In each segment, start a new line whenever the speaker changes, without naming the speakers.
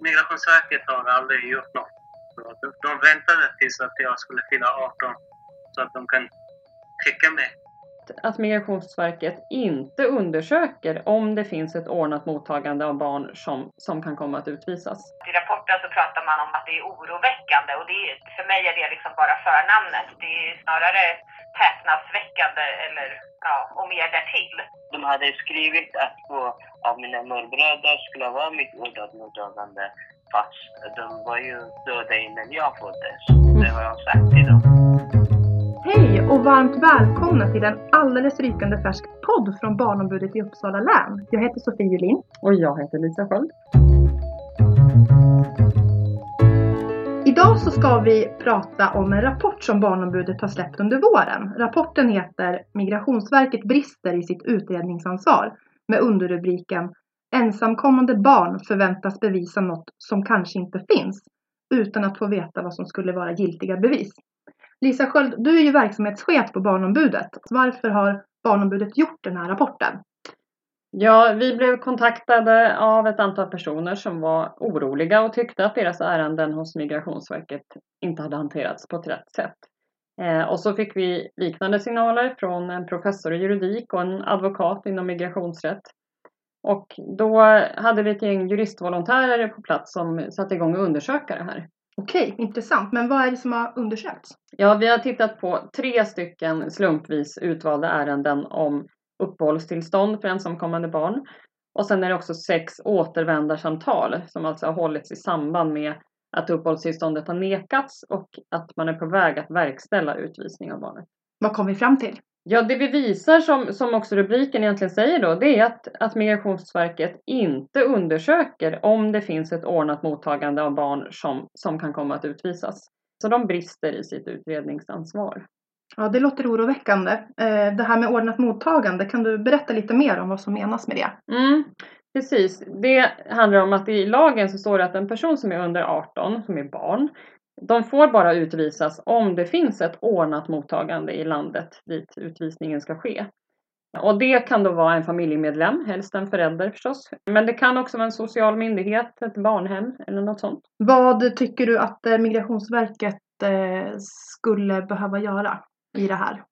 Migrationsverket har aldrig gjort något. De, de väntade tills att jag skulle fylla 18 så att de kan skicka mig.
Att Migrationsverket inte undersöker om det finns ett ordnat mottagande av barn som, som kan komma att utvisas.
I rapporten så pratar man om att det är oroväckande och det är, för mig är det liksom bara förnamnet. Det är snarare häpnadsväckande eller ja, och mer därtill.
De hade skrivit att två av mina morbröder skulle vara mitt ordnat mottagande fast de var ju döda innan jag föddes. Det har jag sagt till dem.
Hej och varmt välkomna till en alldeles rykande färsk podd från Barnombudet i Uppsala län. Jag heter Sofie Julin.
Och jag heter Lisa Sköld.
Idag så ska vi prata om en rapport som Barnombudet har släppt under våren. Rapporten heter Migrationsverket brister i sitt utredningsansvar med underrubriken Ensamkommande barn förväntas bevisa något som kanske inte finns utan att få veta vad som skulle vara giltiga bevis. Lisa Sköld, du är ju verksamhetschef på Barnombudet. Varför har Barnombudet gjort den här rapporten?
Ja, vi blev kontaktade av ett antal personer som var oroliga och tyckte att deras ärenden hos Migrationsverket inte hade hanterats på ett rätt sätt. Eh, och så fick vi liknande signaler från en professor i juridik och en advokat inom migrationsrätt. Och då hade vi ett gäng juristvolontärer på plats som satte igång och undersöka det här.
Okej, intressant. Men vad är det som har undersökts?
Ja, vi har tittat på tre stycken slumpvis utvalda ärenden om uppehållstillstånd för ensamkommande barn. Och sen är det också sex återvändarsamtal som alltså har hållits i samband med att uppehållstillståndet har nekats och att man är på väg att verkställa utvisning av barnet.
Vad kom vi fram till?
Ja, det vi visar som, som också rubriken egentligen säger då, det är att, att Migrationsverket inte undersöker om det finns ett ordnat mottagande av barn som, som kan komma att utvisas. Så de brister i sitt utredningsansvar.
Ja, det låter oroväckande. Eh, Det här med ordnat mottagande, kan du berätta lite mer om vad som menas med det?
Mm, precis, det handlar om att i lagen så står det att en person som är under 18, som är barn, de får bara utvisas om det finns ett ordnat mottagande i landet dit utvisningen ska ske. Och det kan då vara en familjemedlem, helst en förälder förstås. Men det kan också vara en social myndighet, ett barnhem eller något sånt.
Vad tycker du att eh, Migrationsverket eh, skulle behöva göra i det här?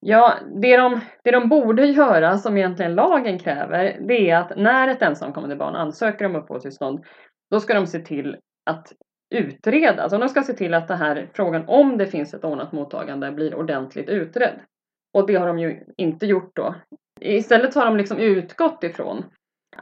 Ja, det de, det de borde göra, som egentligen lagen kräver, det är att när ett ensamkommande barn ansöker om uppehållstillstånd, då ska de se till att utreda, alltså de ska se till att den här frågan om det finns ett ordnat mottagande blir ordentligt utredd. Och det har de ju inte gjort då. Istället har de liksom utgått ifrån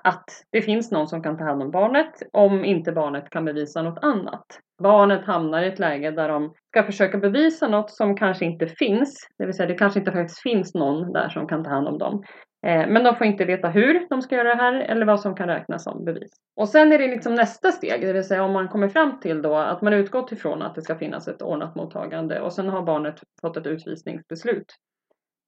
att det finns någon som kan ta hand om barnet om inte barnet kan bevisa något annat. Barnet hamnar i ett läge där de ska försöka bevisa något som kanske inte finns, det vill säga det kanske inte faktiskt finns någon där som kan ta hand om dem. Eh, men de får inte veta hur de ska göra det här eller vad som kan räknas som bevis. Och sen är det liksom nästa steg, det vill säga om man kommer fram till då att man utgått ifrån att det ska finnas ett ordnat mottagande och sen har barnet fått ett utvisningsbeslut.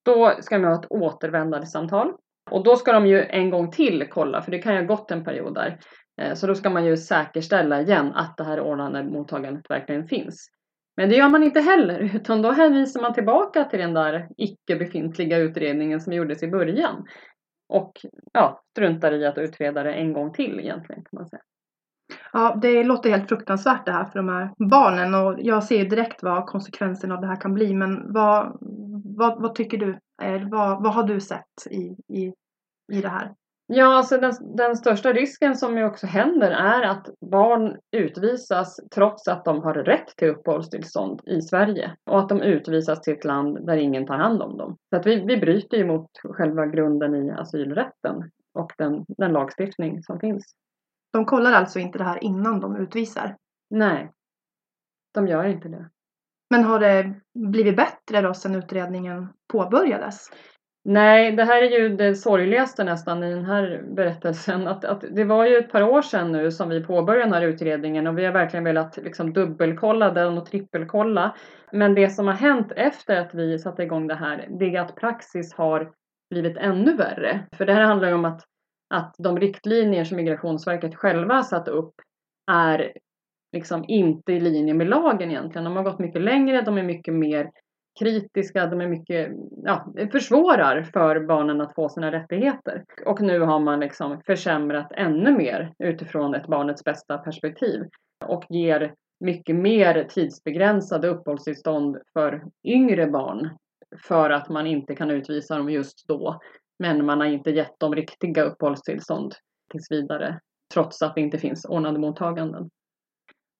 Då ska man ha ett återvändandesamtal och då ska de ju en gång till kolla, för det kan ju ha gått en period där. Eh, så då ska man ju säkerställa igen att det här ordnade mottagandet verkligen finns. Men det gör man inte heller, utan då hänvisar man tillbaka till den där icke befintliga utredningen som gjordes i början. Och ja, struntar i att utreda det en gång till egentligen kan man säga.
Ja, det låter helt fruktansvärt det här för de här barnen och jag ser ju direkt vad konsekvenserna av det här kan bli. Men vad, vad, vad tycker du? Eh, vad, vad har du sett i, i, i det här?
Ja, alltså den, den största risken som ju också händer är att barn utvisas trots att de har rätt till uppehållstillstånd i Sverige och att de utvisas till ett land där ingen tar hand om dem. Så att vi, vi bryter ju mot själva grunden i asylrätten och den, den lagstiftning som finns.
De kollar alltså inte det här innan de utvisar.
Nej, de gör inte det.
Men har det blivit bättre då sedan utredningen påbörjades?
Nej, det här är ju det sorgligaste nästan i den här berättelsen. Att, att det var ju ett par år sedan nu som vi påbörjade den här utredningen och vi har verkligen velat liksom dubbelkolla den och trippelkolla. Men det som har hänt efter att vi satte igång det här, det är att praxis har blivit ännu värre. För det här handlar ju om att, att de riktlinjer som Migrationsverket själva har satt upp är liksom inte i linje med lagen egentligen. De har gått mycket längre, de är mycket mer kritiska, de är mycket, ja, försvårar för barnen att få sina rättigheter. Och nu har man liksom försämrat ännu mer utifrån ett barnets bästa perspektiv och ger mycket mer tidsbegränsade uppehållstillstånd för yngre barn för att man inte kan utvisa dem just då. Men man har inte gett dem riktiga uppehållstillstånd tills vidare trots att det inte finns ordnade mottaganden.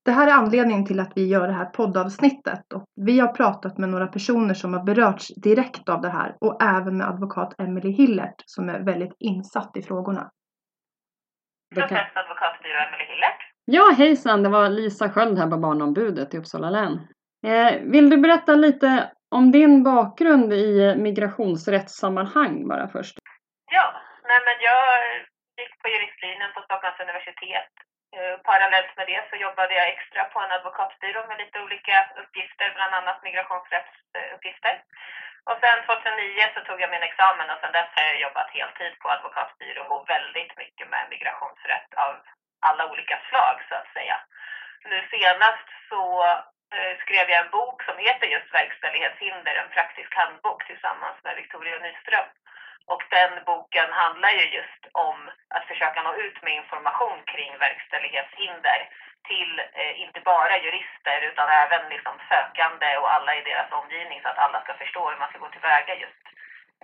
Det här är anledningen till att vi gör det här poddavsnittet och vi har pratat med några personer som har berörts direkt av det här och även med advokat Emily Hillert som är väldigt insatt i frågorna.
Processadvokatbyrå Emily Hillert.
Ja, hejsan, det var Lisa Sköld här på Barnombudet i Uppsala län. Eh, vill du berätta lite om din bakgrund i migrationsrättssammanhang bara först?
Ja, nej men jag gick på juristlinjen på Stockholms universitet Eh, parallellt med det så jobbade jag extra på en advokatbyrå med lite olika uppgifter, bland annat migrationsrättsuppgifter. Och sen 2009 så tog jag min examen och sen dess har jag jobbat heltid på advokatbyrå och väldigt mycket med migrationsrätt av alla olika slag så att säga. Nu senast så eh, skrev jag en bok som heter just Verkställighetshinder, en praktisk handbok tillsammans med Victoria Nyström. Och den boken handlar ju just om att försöka nå ut med information kring verkställighetshinder till eh, inte bara jurister utan även liksom sökande och alla i deras omgivning så att alla ska förstå hur man ska gå tillväga just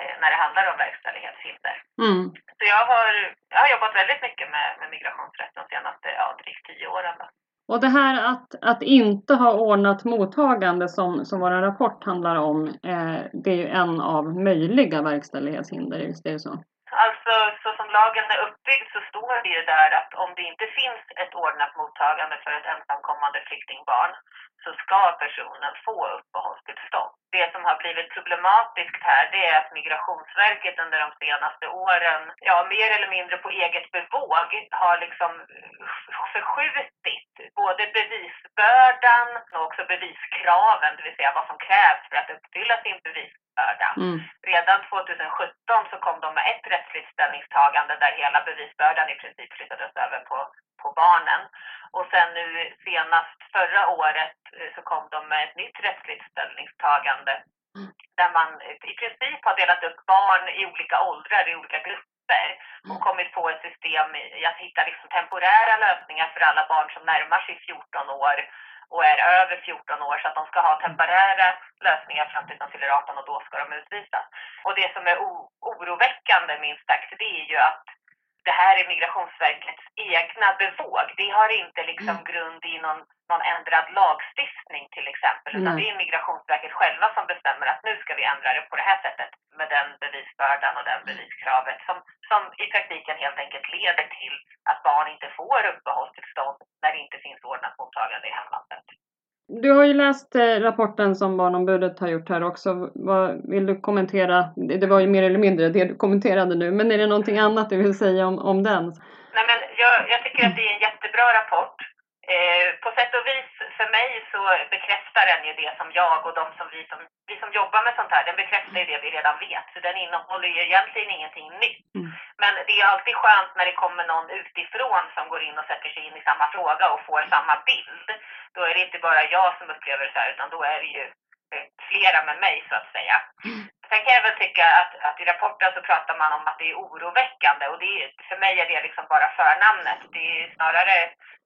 eh, när det handlar om verkställighetshinder. Mm. Så jag har, jag har jobbat väldigt mycket med, med migrationsrätt de senaste ja, drygt tio åren. Då.
Och det här att, att inte ha ordnat mottagande som, som vår rapport handlar om, eh, det är ju en av möjliga verkställighetshinder, visst är det så?
Alltså, så som lagen är uppbyggd så står det ju där att om det inte finns ett ordnat mottagande för ett ensamkommande flyktingbarn så ska personen få uppehållstillstånd. Det som har blivit problematiskt här det är att Migrationsverket under de senaste åren, ja mer eller mindre på eget bevåg, har liksom förskjutit både bevisbördan och också beviskraven, det vill säga vad som krävs för att uppfylla sin bevisbörda. Mm. Redan 2017 så kom de med ett rättsligt ställningstagande där hela bevisbördan i princip flyttades över på, på barnen. Och sen nu senast förra året eh, så kom de med ett nytt rättsligt ställningstagande mm. där man i princip har delat upp barn i olika åldrar, i olika grupper och kommit på ett system i att hitta liksom temporära lösningar för alla barn som närmar sig 14 år och är över 14 år så att de ska ha temporära lösningar fram tills de fyller 18 och då ska de utvisas. Och det som är oroväckande minst sagt det är ju att det här är Migrationsverkets egna bevåg. Det har inte liksom mm. grund i någon, någon ändrad lagstiftning till exempel. Utan mm. det är Migrationsverket själva som bestämmer att nu ska vi ändra det på det här sättet med den bevisbördan och den beviskravet som, som i praktiken helt enkelt leder till att barn inte får uppehållstillstånd när det inte finns ordnat mottagande i hemlandet.
Du har ju läst eh, rapporten som Barnombudet har gjort här också. Vad vill du kommentera? Det var ju mer eller mindre det du kommenterade nu, men är det någonting annat du vill säga om, om den?
Nej, men jag, jag tycker att det är en jättebra rapport. Eh, på sätt och vis, för mig så bekräftar den ju det som jag och de som vi som, vi som jobbar med sånt här, den bekräftar ju det vi redan vet. Så den innehåller ju egentligen ingenting nytt. Mm. Men det är alltid skönt när det kommer någon utifrån som går in och sätter sig in i samma fråga och får samma bild. Då är det inte bara jag som upplever det så här, utan då är det ju Eh, flera med mig så att säga. Sen kan jag väl tycka att, att i rapporten så pratar man om att det är oroväckande och det är, för mig är det liksom bara förnamnet. Det är snarare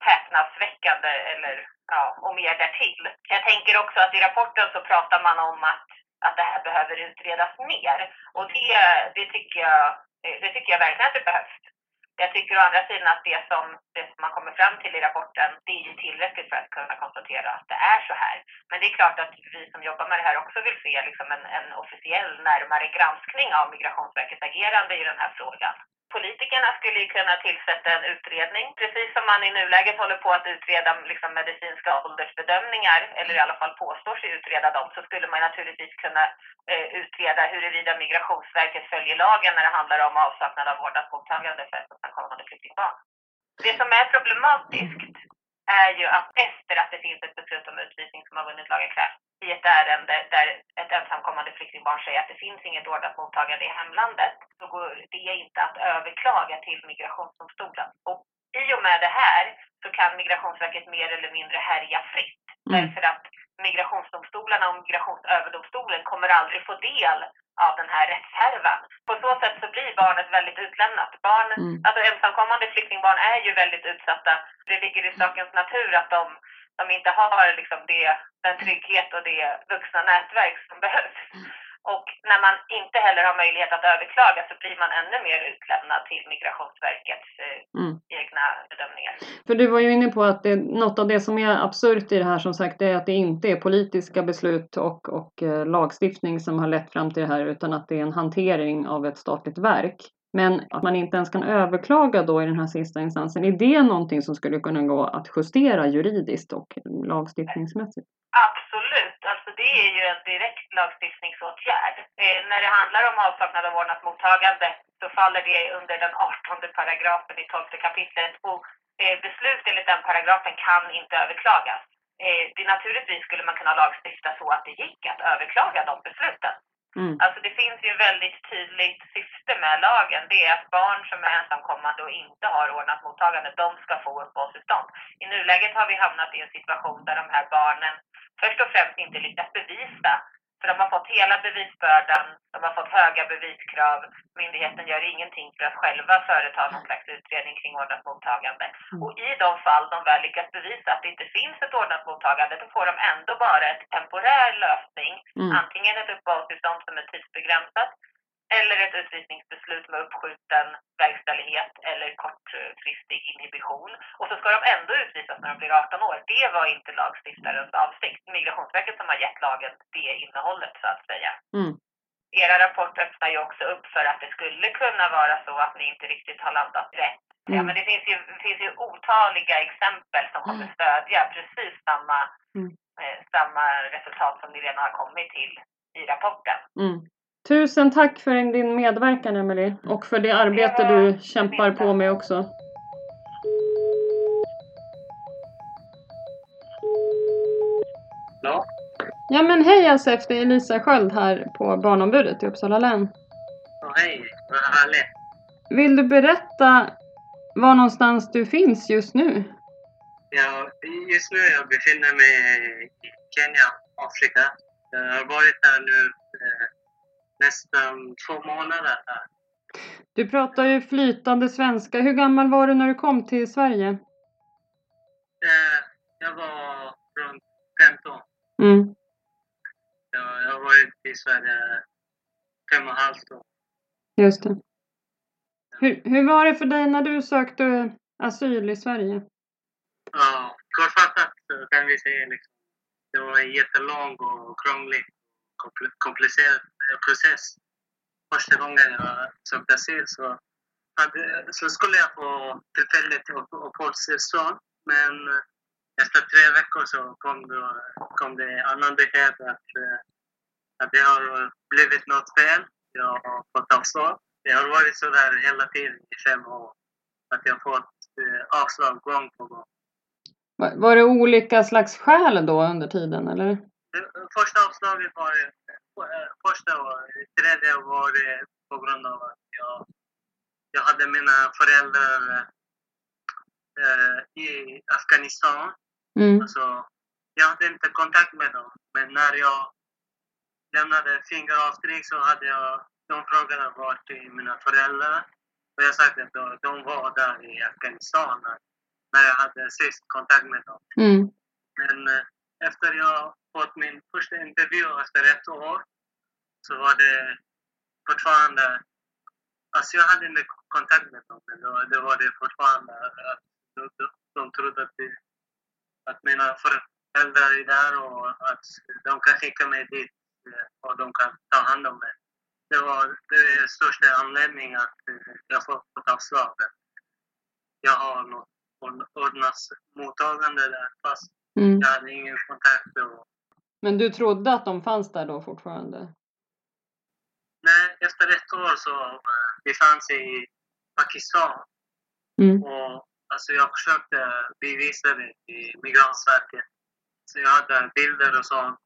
häpnadsväckande eller ja, och mer därtill. Jag tänker också att i rapporten så pratar man om att, att det här behöver utredas mer och det, det, tycker, jag, det tycker jag verkligen att det behövs. Jag tycker å andra sidan att det som, det som man kommer fram till i rapporten, det är ju tillräckligt för att kunna konstatera att det är så här. Men det är klart att vi som jobbar med det här också vill se liksom en, en officiell närmare granskning av Migrationsverkets agerande i den här frågan. Politikerna skulle ju kunna tillsätta en utredning, precis som man i nuläget håller på att utreda liksom, medicinska åldersbedömningar, eller i alla fall påstår sig utreda dem, så skulle man naturligtvis kunna eh, utreda huruvida Migrationsverket följer lagen när det handlar om avsaknad av vårdat mottagande för ensamkommande flyktingbarn. Det som är problematiskt är ju att efter att det finns ett beslut om utvisning som har vunnit laga kraft i ett ärende där ett ensamkommande flyktingbarn säger att det finns inget ordnat mottagande i hemlandet så går det inte att överklaga till Migrationsdomstolen. Och i och med det här så kan Migrationsverket mer eller mindre härja fritt. Mm. Därför att migrationsdomstolarna och migrationsöverdomstolen kommer aldrig få del av den här rättshärvan. På så sätt så blir barnet väldigt utlämnat. Barn,
Mm.
alltså ensamkommande flyktingbarn är ju väldigt utsatta. Det ligger i sakens natur att de, de inte har liksom det, den trygghet och det vuxna nätverk som behövs. Och när man inte heller har möjlighet att överklaga så blir man ännu mer utlämnad till Migrationsverkets eh,
Mm.
egna bedömningar.
För du var ju inne på att det, något av det som är absurt i det här som sagt är att det inte är politiska beslut och, och eh, lagstiftning som har lett fram till det här utan att det är en hantering av ett statligt verk. Men att man inte ens kan överklaga då i den här sista instansen, är det någonting som skulle kunna gå att justera juridiskt och lagstiftningsmässigt?
Absolut, alltså det är ju en direkt lagstiftningsåtgärd. Eh, när det handlar om avsaknad av vårdnadsmottagande så faller det under den 18 paragrafen i 12 kapitlet och eh, beslut enligt den paragrafen kan inte överklagas. Eh, det, naturligtvis skulle man kunna lagstifta så att det gick att överklaga de besluten.
Mm.
Alltså det finns ju väldigt tydligt syfte med lagen. Det är att barn som är ensamkommande och inte har ordnat mottagande, de ska få uppehållstillstånd. I nuläget har vi hamnat i en situation där de här barnen först och främst inte lyckats bevisa. För de har fått hela bevisbördan, de har fått höga beviskrav. Myndigheten gör ingenting för att själva företa någon slags utredning kring ordnat mottagande.
Mm.
Och i de fall de väl lyckas bevisa att det inte finns ett ordnat mottagande, då får de ändå bara ett temporär lösning
Mm.
antingen ett uppehållstillstånd som är tidsbegränsat eller ett utvisningsbeslut med uppskjuten verkställighet eller kortfristig inhibition. Och så ska de ändå utvisas när de blir 18 år. Det var inte lagstiftarens avsikt. Migrationsverket som har gett lagen det innehållet så att säga.
Mm.
Era rapport öppnar ju också upp för att det skulle kunna vara så att ni inte riktigt har landat rätt. Ja,
Mm.
men det finns, ju, det finns ju otaliga exempel som kommer stödja precis samma,
Mm.
eh, samma resultat som ni redan har kommit till i rapporten.
Tusen tack för din medverkan Emelie och för det arbete du kämpar på med också.
Ja,
Ja men hej Asef, det är Lisa Sköld här på Barnombudet i Uppsala län.
och hej, vad härligt.
Vill du berätta var någonstans du finns just nu?
Ja, just nu jag befinner mig i Kenya, Afrika. Jag har varit här nu eh, nästan två månader. Här.
Du pratar ju flytande svenska. Hur gammal var du när du kom till Sverige?
Eh, jag var runt 15.
Mm.
Jag, har varit i Sverige fem och ett halvt år.
Just det. Hur, hur var det för dig när du sökte asyl i Sverige?
Ja, kortfattat kan vi säga liksom, det var en jättelång och krånglig kompl- komplicerad eh, process. Första gången jag sökte asyl så, hade, så skulle jag få tillfälligt uppehållstillstånd. Men eh, efter tre veckor så kom det, kom det annan besked att, eh, att det har blivit något fel. Jag har fått avslag. Det har varit så där hela tiden i fem år. Att jag har fått avslag gång på gång.
Var det olika slags skäl då under tiden eller?
Första avslaget var eh, första och tredje var det på grund av att jag, jag hade mina föräldrar eh, i Afghanistan.
Mm.
Alltså, jag hade inte kontakt med dem. Men när jag lämnade fingeravtryck så hade jag, de frågade vart mina föräldrar. Och jag sa att de, de var där i Afghanistan när jag hade sist kontakt med dem.
Mm.
Men eh, efter jag fått min första intervju efter ett år så var det fortfarande... Alltså jag hade inte kontakt med dem, men då, det var det fortfarande att de, de, de trodde att, det, att mina föräldrar är där och att de kan skicka mig dit eh, och de kan ta hand om mig. Det var den största anledningen att eh, jag fått avslag. Jag har något ordnadsmottagande där fast
Mm.
jag hade ingen kontakt.
Men du trodde att de fanns där då fortfarande?
nej, efter ett år så eh, befann sig i Pakistan.
Mm.
Och alltså jag försökte bevisa det i Migrationsverket. Så jag hade bilder och sånt.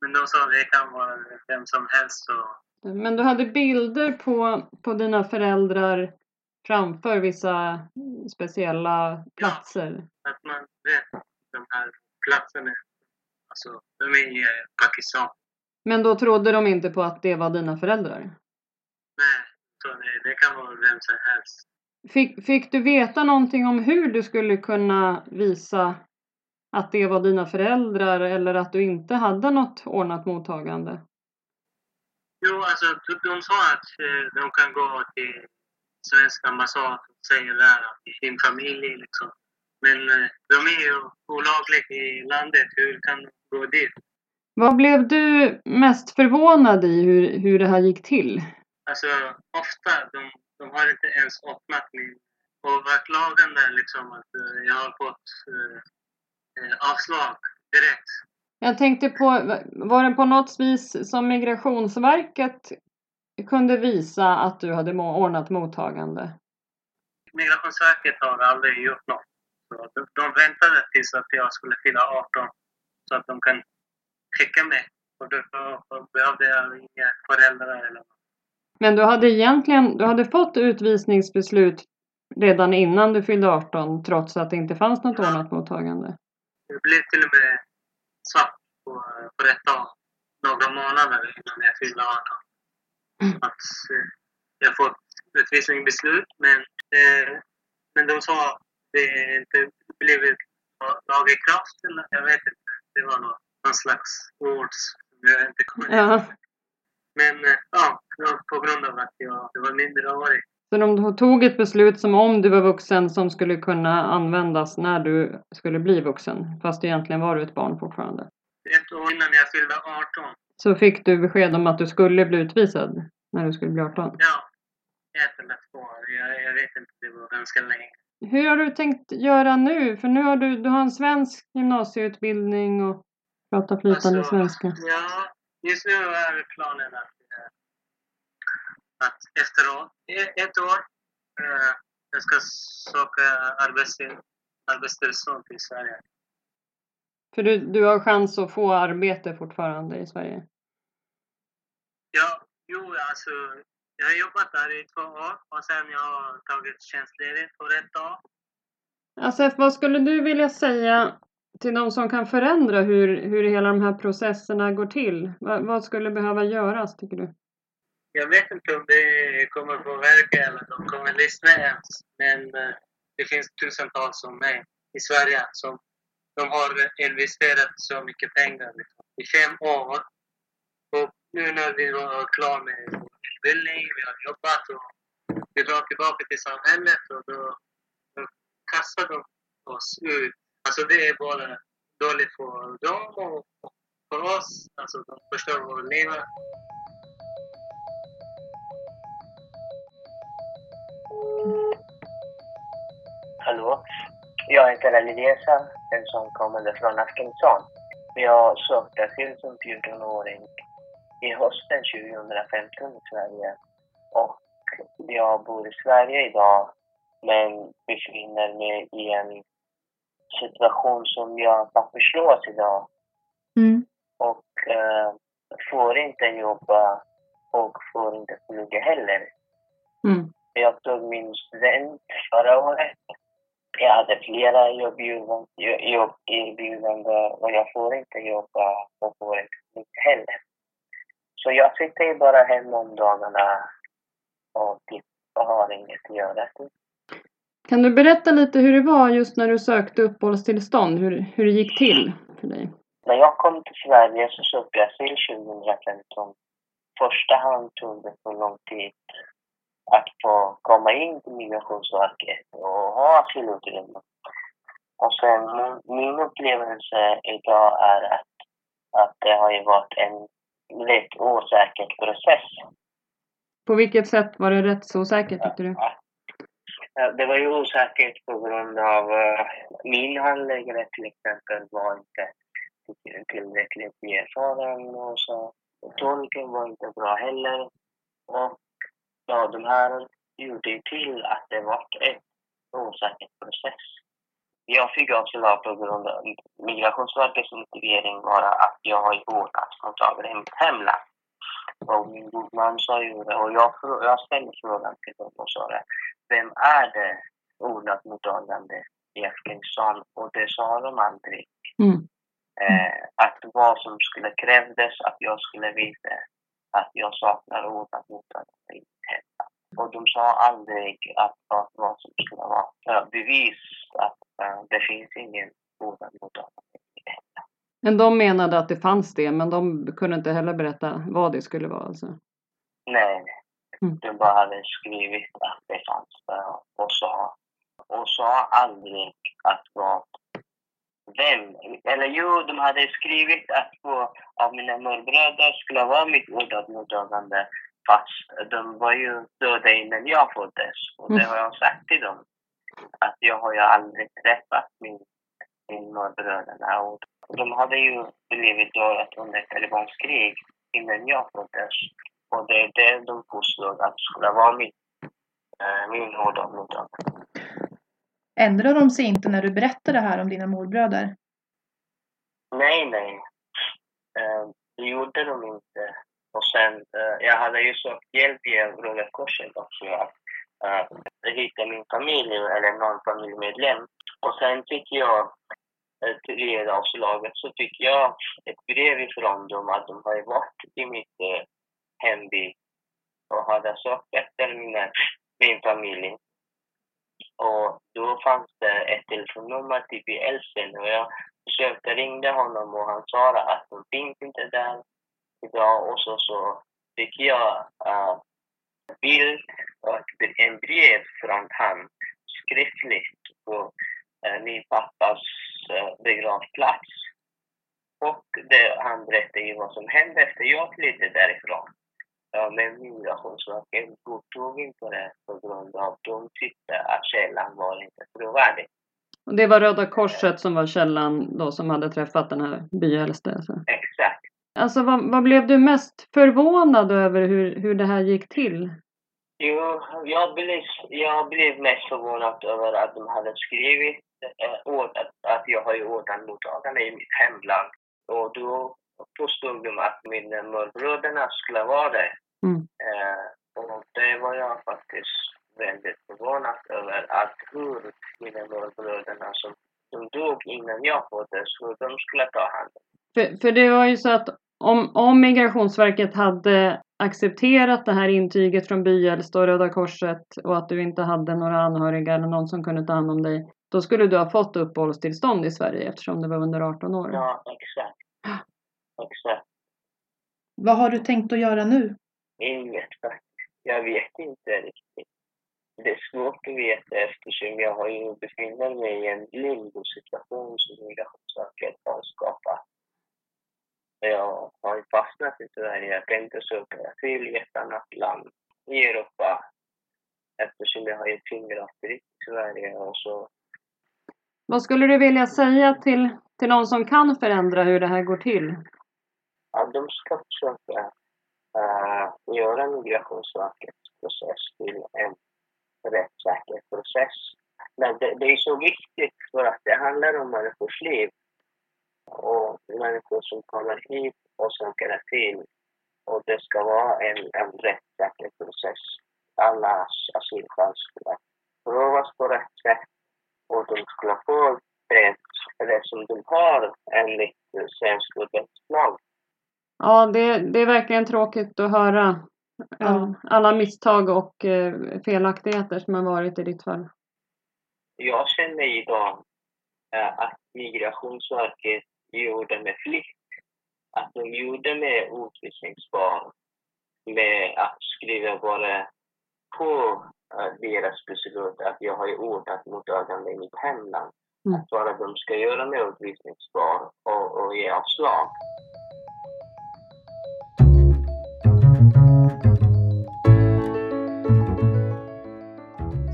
Men de sa att det kan vara vem som helst. Och,
Men du hade bilder på, på dina föräldrar framför vissa speciella platser?
att man vet de här platserna. Alltså, de är i Pakistan.
Men då trodde de inte på att det var dina föräldrar?
Nej, så det, kan vara vem som helst.
Fick, fick du veta någonting om hur du skulle kunna visa att det var dina föräldrar eller att du inte hade något ordnat mottagande?
Jo, alltså de, sa att eh, de kan gå till svenska ambassaden och säga där att din familj liksom. Men de är ju olagliga i landet. Hur kan de gå dit?
Vad blev du mest förvånad i hur, hur det här gick till?
Alltså ofta, de, de har inte ens öppnat min överklagande liksom att eh, jag har fått eh, eh, avslag direkt.
Jag tänkte på, var det på något vis som Migrationsverket kunde visa att du hade ordnat mottagande?
Migrationsverket har aldrig gjort något. De, de väntade tills att jag skulle fylla 18 så att de kan skicka mig. Och då, behövde jag inga föräldrar eller något.
Men du hade egentligen, du hade fått utvisningsbeslut redan innan du fyllde 18 trots att det inte fanns något
Ja.
ordnat mottagande.
Det blev till och med svart på, på dag. Några månader innan jag fyllde 18. Att eh, jag fått utvisningsbeslut men, eh, men de sa det inte blivit lagakraft eller jag vet inte. Det var någon slags ord som jag inte kommer ihåg.
Ja.
Men eh, ja, på grund av att jag, jag var minderårig.
Så de tog ett beslut som om du var vuxen som skulle kunna användas när du skulle bli vuxen. Fast egentligen var du ett barn fortfarande.
Ett år innan jag fyllde 18.
Så fick du besked om att du skulle bli utvisad när du skulle bli 18.
Ja, ett eller två år. Jag, jag vet inte, det var ganska länge.
Hur har du tänkt göra nu? För nu har du, du har en svensk gymnasieutbildning och pratar flytande
Alltså,
svenska.
Ja, just nu är planen att, eh, att efteråt, e- ett år, eh, jag ska söka arbetstill- arbetstillstånd till Sverige.
För du, du har chans att få arbete fortfarande i Sverige.
Ja, jo, alltså, jag har jobbat där i två år och sen jag har tagit tjänstledigt på rätt dag.
Asef, vad skulle du vilja säga till de som kan förändra hur, hur hela de här processerna går till? Vad, vad skulle behöva göras, tycker du?
Jag vet inte om det kommer påverka eller de kommer lyssna ens. Men eh, det finns tusentals som mig i Sverige som de har investerat så mycket pengar liksom, i fem år. Och nu när vi var klara med utbildning, vi har jobbat och vi drar tillbaka till samhället och då, då kastar de oss ut. Alltså det är bara dåligt för dem och för oss. Alltså de förstör våra liv.
Hallå? Jag heter Ali Reza, en som kommer från Afghanistan. Jag sökte asyl som 14-åring i hösten 2015 i Sverige. Och jag bor i Sverige idag, men befinner mig i en situation som jag papperslös idag.
Mm.
Och eh, får inte jobba och får inte plugga heller.
Mm.
Jag tog min student förra året. Jag hade flera jobberbjudanden jobberbjudande och jag får inte jobba och får inte plugga heller. Så jag sitter ju bara hemma om dagarna och typ har inget att göra.
Kan du berätta lite hur det var just när du sökte uppehållstillstånd? Hur, hur det gick till för dig?
När jag kom till Sverige så sökte jag asyl 2015. Första hand tog det så lång tid att få komma in till Migrationsverket och ha asylutredning. Och sen min- min upplevelse idag är att, att det har ju varit en rätt osäker process.
På vilket sätt var det rätt så säkert tyckte du?
Det var ju osäkert på grund av eh, min handläggare till exempel var inte till- tillräckligt erfaren och så. Tolken var inte bra heller. Och ja, de här gjorde ju till att det var en osäker process. Jag fick avslag på grund av Migrationsverkets motivering var att jag har vårdnadsmottagare i mitt hemland. Och min god man sa ju det och jag, jag ställde frågan till dem och sa det. Vem är det ordnat mottagande i Afghanistan? Och det sa de aldrig.
Mm.
Eh, att vad som skulle krävdes att jag skulle visa att jag saknar ord att mottaga i. Och de sa aldrig att att vad som skulle vara bevis att eh, det finns ingen ord att mottaga i.
Men de menade att det fanns det, men de kunde inte heller berätta vad det skulle vara alltså.
Nej,
Mm.
de bara hade skrivit att det fanns där och sa, och sa aldrig att vad, vem, eller jo, de hade skrivit att två av mina morbröder skulle vara mitt mottagande fast de var ju döda innan jag föddes. Och det
Mm.
har jag sagt till dem. Att jag har ju aldrig träffat min, min morbröderna. Och de hade ju blivit döda under talibanskrig innan jag föddes. Och det är det de påstod att skulle vara min, äh, min mottagande.
Ändrar de sig inte när du berättar det här om dina morbröder?
Nej, nej. Eh, det gjorde de inte. Och sen, eh, jag hade ju sökt hjälp i Röda Korset också att uh, hitta min familj eller någon familjemedlem. Och sen fick jag, uh, till avslaget, så fick jag ett brev ifrån dem att de hade varit i mitt eh, hemby och hade sökt efter mina, eh, min familj. Och då fanns det ett telefonnummer typ i och jag försökte ringa honom och han sa att de finns inte där idag. Och så, så fick jag uh, bild och en brev från han skriftligt på uh, min pappas eh, uh, begravplats. Och det, han berättade ju vad som hände efter jag flydde därifrån. Ja, men Migrationsverket godtog inte det på grund av att de tyckte att källan var inte trovärdig.
Och det var Röda Korset som var källan då som hade träffat den här byäldste. Alltså, alltså vad, vad blev du mest förvånad över hur, hur det här gick till?
Jo, jag blev, jag blev mest förvånad över att de hade skrivit äh, åt, att, att jag har ju återmottagande i mitt hemland. Och då påstod de att mina morbröderna skulle vara det.
Mm.
Eh, och det var jag faktiskt väldigt förvånad över. Att hur mina morbröderna som, som dog innan jag föddes, hur de skulle ta hand om
För, för det var ju så att om, om Migrationsverket hade accepterat det här intyget från byäldste och Röda Korset och att du inte hade några anhöriga eller någon som kunde ta hand om dig, då skulle du ha fått uppehållstillstånd i Sverige eftersom du var under 18 år.
Ja, exakt. Exakt.
Vad har du tänkt att göra nu?
Inget faktiskt. Jag vet inte riktigt. Det är svårt att veta eftersom jag har ju befinner mig i en limbo-situation som Migrationsverket har skapat. Jag har ju fastnat i Sverige. Jag tänkte söka asyl i ett annat land i Europa. Eftersom jag har ett fingeravtryck i Sverige och så.
Vad skulle du vilja säga till, till någon som kan förändra hur det här går till?
Ja, de ska försöka uh, göra Migrationsverkets process till en rättssäker process. Men det, det är så viktigt för att det handlar om människors liv. Och människor som kommer hit och söker asyl. Och det ska vara en, en rättssäker process. Alla asylskäl ska prövas på rätt sätt. Och de ska få det, det som de har enligt svensk rättslag.
Ja, det, det är verkligen tråkigt att höra eh,
Ja.
alla misstag och eh, felaktigheter som har varit i ditt fall.
Jag känner idag eh, att Migrationsverket gjorde med flit. Att de gjorde med utvisningsbar med att skriva bara på eh, deras beslut att jag har ju ordnat mottagande i mitt hemland.
Mm.
Att bara de ska göra med utvisningsbar och, och ge avslag.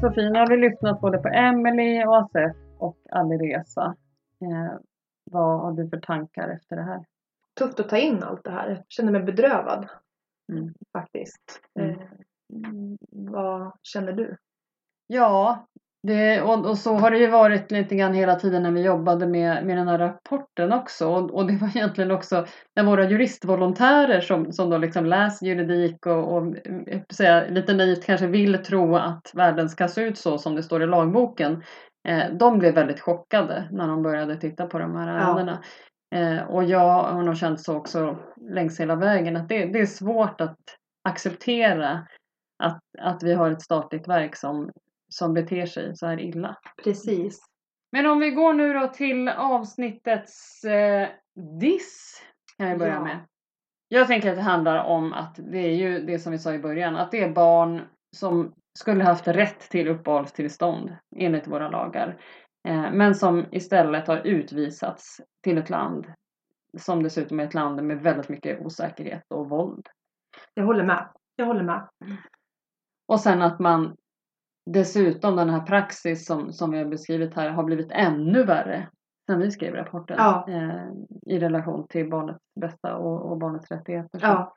Sofie, nu har vi lyssnat både på Emily, Asef och Alireza. Eh, vad har du för tankar efter det här?
Tufft att ta in allt det här. Jag känner mig bedrövad.
Mm.
Faktiskt.
Mm.
Eh, vad känner du?
Ja, det, och, och så har det ju varit lite grann hela tiden när vi jobbade med, med den här rapporten också. Och, och det var egentligen också när våra juristvolontärer som, som då liksom läser juridik och, och får säga, lite naivt kanske vill tro att världen ska se ut så som det står i lagboken. Eh, de blev väldigt chockade när de började titta på de här
Ja.
ärendena. Eh, och jag har nog känt så också längs hela vägen att det, det är svårt att acceptera att, att vi har ett statligt verk som, som beter sig så här illa.
Precis.
Men om vi går nu då till avsnittets eh, diss kan jag börja
Ja.
med. Jag tänker att det handlar om att det är ju det som vi sa i början, att det är barn som skulle haft rätt till uppehållstillstånd enligt våra lagar. Eh, men som istället har utvisats till ett land som dessutom är ett land med väldigt mycket osäkerhet och våld.
Jag håller med. Jag håller med.
Och sen att man dessutom den här praxis som, som vi har beskrivit här har blivit ännu värre sen vi skrev rapporten
Ja.
eh, i relation till barnets bästa och, och barnets rättigheter.
Ja.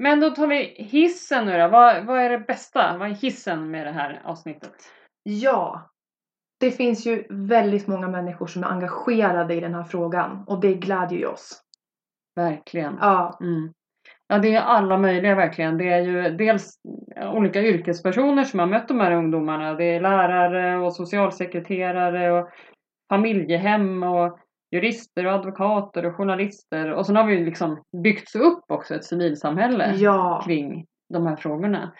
Men då tar vi hissen nu då. Vad, vad är det bästa? Vad är hissen med det här avsnittet?
Ja. Det finns ju väldigt många människor som är engagerade i den här frågan och det glädjer ju oss.
Verkligen.
Ja.
Mm. Ja, det är alla möjliga verkligen. Det är ju dels olika yrkespersoner som har mött de här ungdomarna. Det är lärare och socialsekreterare och familjehem och jurister och advokater och journalister. Och sen har vi liksom byggts upp också ett civilsamhälle
Ja.
kring de här frågorna.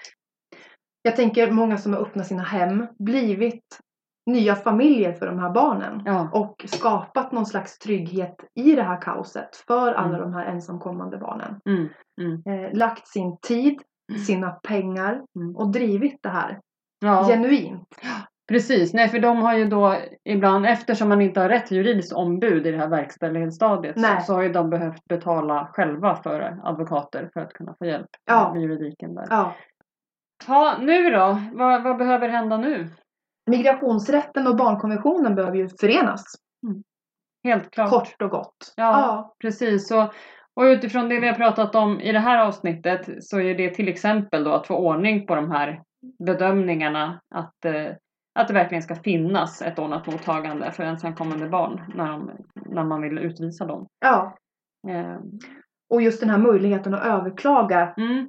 Jag tänker många som har öppnat sina hem, blivit nya familjer för de här barnen.
Ja,
Och skapat någon slags trygghet i det här kaoset för alla
Mm.
de här ensamkommande barnen.
mm, mm,
Eh, lagt sin tid, sina pengar
Mm.
och drivit det här
ja.
genuint.
Precis, nej för de har ju då ibland, eftersom man inte har rätt juridiskt ombud i det här verkställighetsstadiet
Nej.
så har ju de behövt betala själva för advokater för att kunna få hjälp
Ja.
med juridiken där.
Ja.
Ja, nu då? Vad, vad behöver hända nu?
Migrationsrätten och barnkonventionen behöver ju förenas.
Helt klart.
Kort och gott.
Ja. Precis, och, och utifrån det vi har pratat om i det här avsnittet så är det till exempel då att få ordning på de här bedömningarna att, eh, att det verkligen ska finnas ett ordnat mottagande för ensamkommande barn när, de, när man vill utvisa dem.
ja.
Eh,
Och just den här möjligheten att överklaga
mm,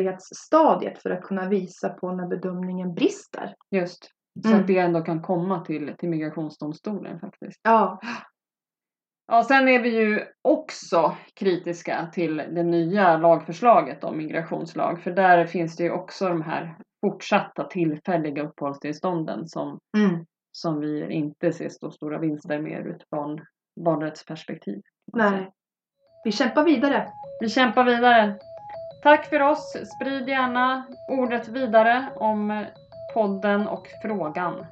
verkställighetsstadiet för att kunna visa på när bedömningen brister.
just. Så
Mm.
att det ändå kan komma till, till migrationsdomstolen faktiskt.
Ja,
Ja, sen är vi ju också kritiska till det nya lagförslaget om migrationslag. För där finns det ju också de här fortsatta tillfälliga uppehållstillstånden som,
mm.
som vi inte ser så stora vinster med ur ett barn, barnrättsperspektiv.
nej. Vi kämpar vidare.
Vi kämpar vidare. Tack för oss. Sprid gärna ordet vidare om podden och frågan.